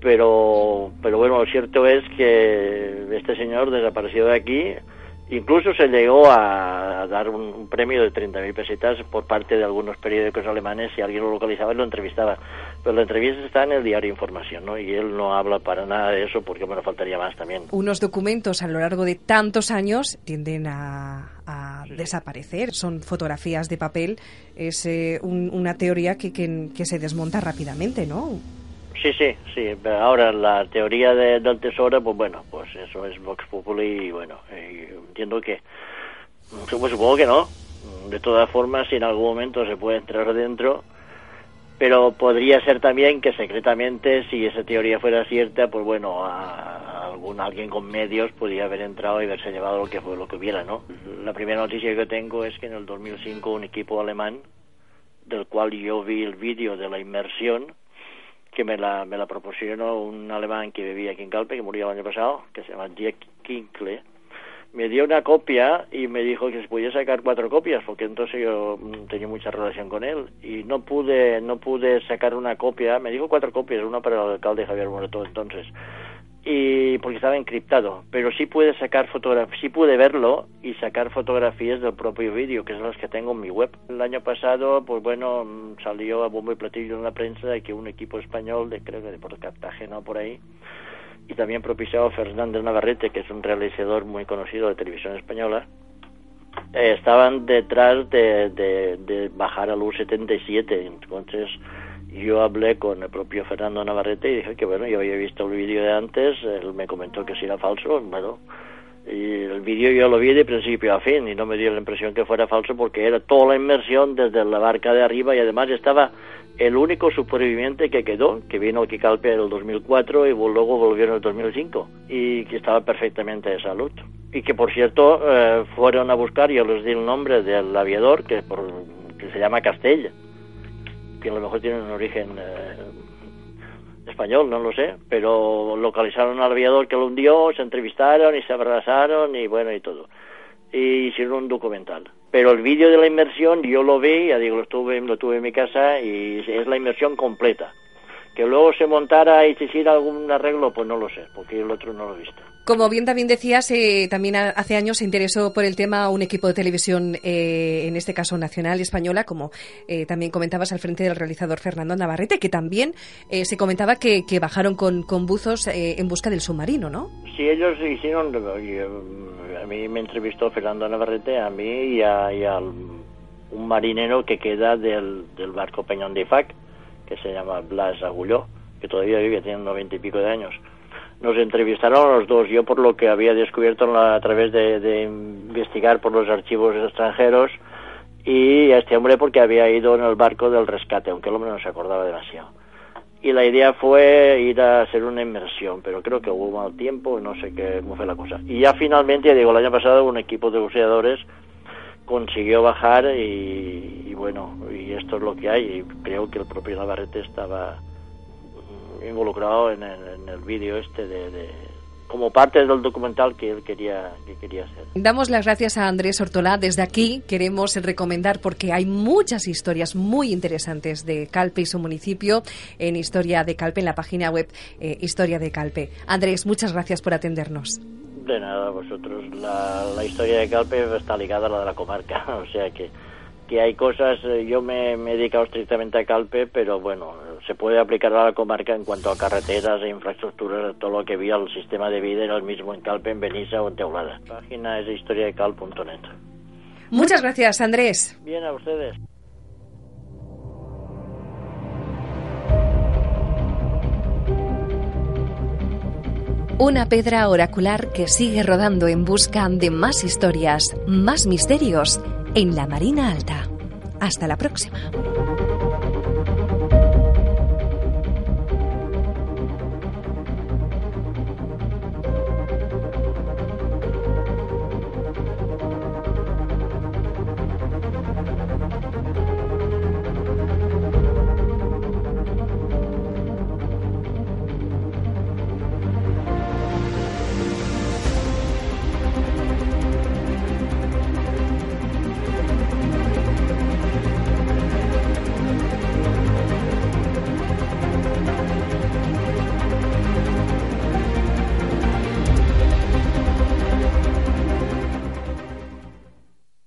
Pero, pero bueno, lo cierto es que este señor desapareció de aquí Incluso se llegó a, dar un, premio de 30.000 pesetas por parte de algunos periódicos alemanes si alguien lo localizaba y lo entrevistaba. Pero la entrevista está en el diario Información, ¿no? Y él no habla para nada de eso porque, bueno, faltaría más también. Unos documentos a lo largo de tantos años tienden a, desaparecer. Son fotografías de papel. Es eh, una teoría que, que se desmonta rápidamente, ¿no? Sí, sí, sí. Ahora la teoría del tesoro, pues bueno, pues eso es Vox Populi y bueno, entiendo que, pues supongo que no. De todas formas, si en algún momento se puede entrar dentro, pero podría ser también que secretamente, si esa teoría fuera cierta, pues bueno, algún alguien con medios podría haber entrado y haberse llevado lo que fue lo que hubiera, ¿no? La primera noticia que tengo es que en el 2005 un equipo alemán, del cual yo vi el vídeo de la inmersión, que me la, me la proporcionó un alemán que vivía aquí en Calpe, que murió el año pasado, que se llama Jack Kinkle, me dio una copia y me dijo que se podía sacar cuatro copias porque entonces yo mm, tenía mucha relación con él. Y no pude no pude sacar una copia. Me dijo cuatro copias una para el alcalde Javier Moreto entonces y porque estaba encriptado, pero sí pude sacar fotografías, sí pude verlo y sacar fotografías del propio vídeo, que son las que tengo en mi web. El año pasado, pues bueno, salió a bombo y platillo en la prensa de que un equipo español, de creo que de por Cartagena por ahí, y también propiciado Fernando Navarrete, que es un realizador muy conocido de televisión española, eh, estaban detrás de, de, de bajar al U77, entonces yo hablé con el propio Fernando Navarrete y dije que bueno, yo había visto el vídeo de antes, él me comentó que si era falso, bueno, y el vídeo yo lo vi de principio a fin y no me dio la impresión que fuera falso porque era toda la inmersión desde la barca de arriba y además estaba el único superviviente que quedó, que vino aquí Calpe en el 2004 y luego volvió en el 2005 y que estaba perfectamente de salud. Y que por cierto eh, fueron a buscar, yo les di el nombre del aviador que, por, que se llama Castella que a lo mejor tienen un origen eh, español, no lo sé, pero localizaron al aviador que lo hundió, se entrevistaron y se abrazaron y bueno y todo. Y hicieron un documental. Pero el vídeo de la inmersión yo lo vi, ya digo, lo, estuve, lo tuve en mi casa y es la inmersión completa. Que luego se montara y se hiciera algún arreglo, pues no lo sé, porque el otro no lo he visto. Como bien también decías, eh, también hace años se interesó por el tema un equipo de televisión, eh, en este caso nacional y española, como eh, también comentabas al frente del realizador Fernando Navarrete, que también se comentaba que, bajaron con, con buzos en busca del submarino, ¿no? Sí, ellos hicieron, a mí me entrevistó Fernando Navarrete, a mí y a, un marinero que queda del, del barco Peñón de Ifac, que se llama Blas Agulló, que todavía vive, tiene noventa y pico de años. Nos entrevistaron los dos, yo por lo que había descubierto a través de, investigar por los archivos extranjeros y a este hombre porque había ido en el barco del rescate, aunque el hombre no se acordaba demasiado. Y la idea fue ir a hacer una inmersión, pero creo que hubo mal tiempo, no sé qué, cómo fue la cosa. Y ya finalmente, ya digo, el año pasado un equipo de buceadores consiguió bajar y, bueno, y esto es lo que hay. Y creo que el propio Navarrete estaba involucrado en el, vídeo este de, como parte del documental que él quería, que quería hacer. Damos las gracias a Andrés Ortolá. Desde aquí queremos recomendar, porque hay muchas historias muy interesantes de Calpe y su municipio en Historia de Calpe, en la página web eh, Historia de Calpe. Andrés, muchas gracias por atendernos. De nada, vosotros. La, historia de Calpe está ligada a la de la comarca, *laughs* o sea que, que hay cosas, eh, yo me, he dedicado estrictamente a Calpe, pero bueno, se puede aplicar a la comarca en cuanto a carreteras e infraestructuras, todo lo que vía el sistema de vida era el mismo en Calpe, en Benissa o en Teulada. La página es historiadecal.net. Muchas gracias, Andrés. Bien, a ustedes. Una pedra oracular que sigue rodando en busca de más historias, más misterios en la Marina Alta. Hasta la próxima.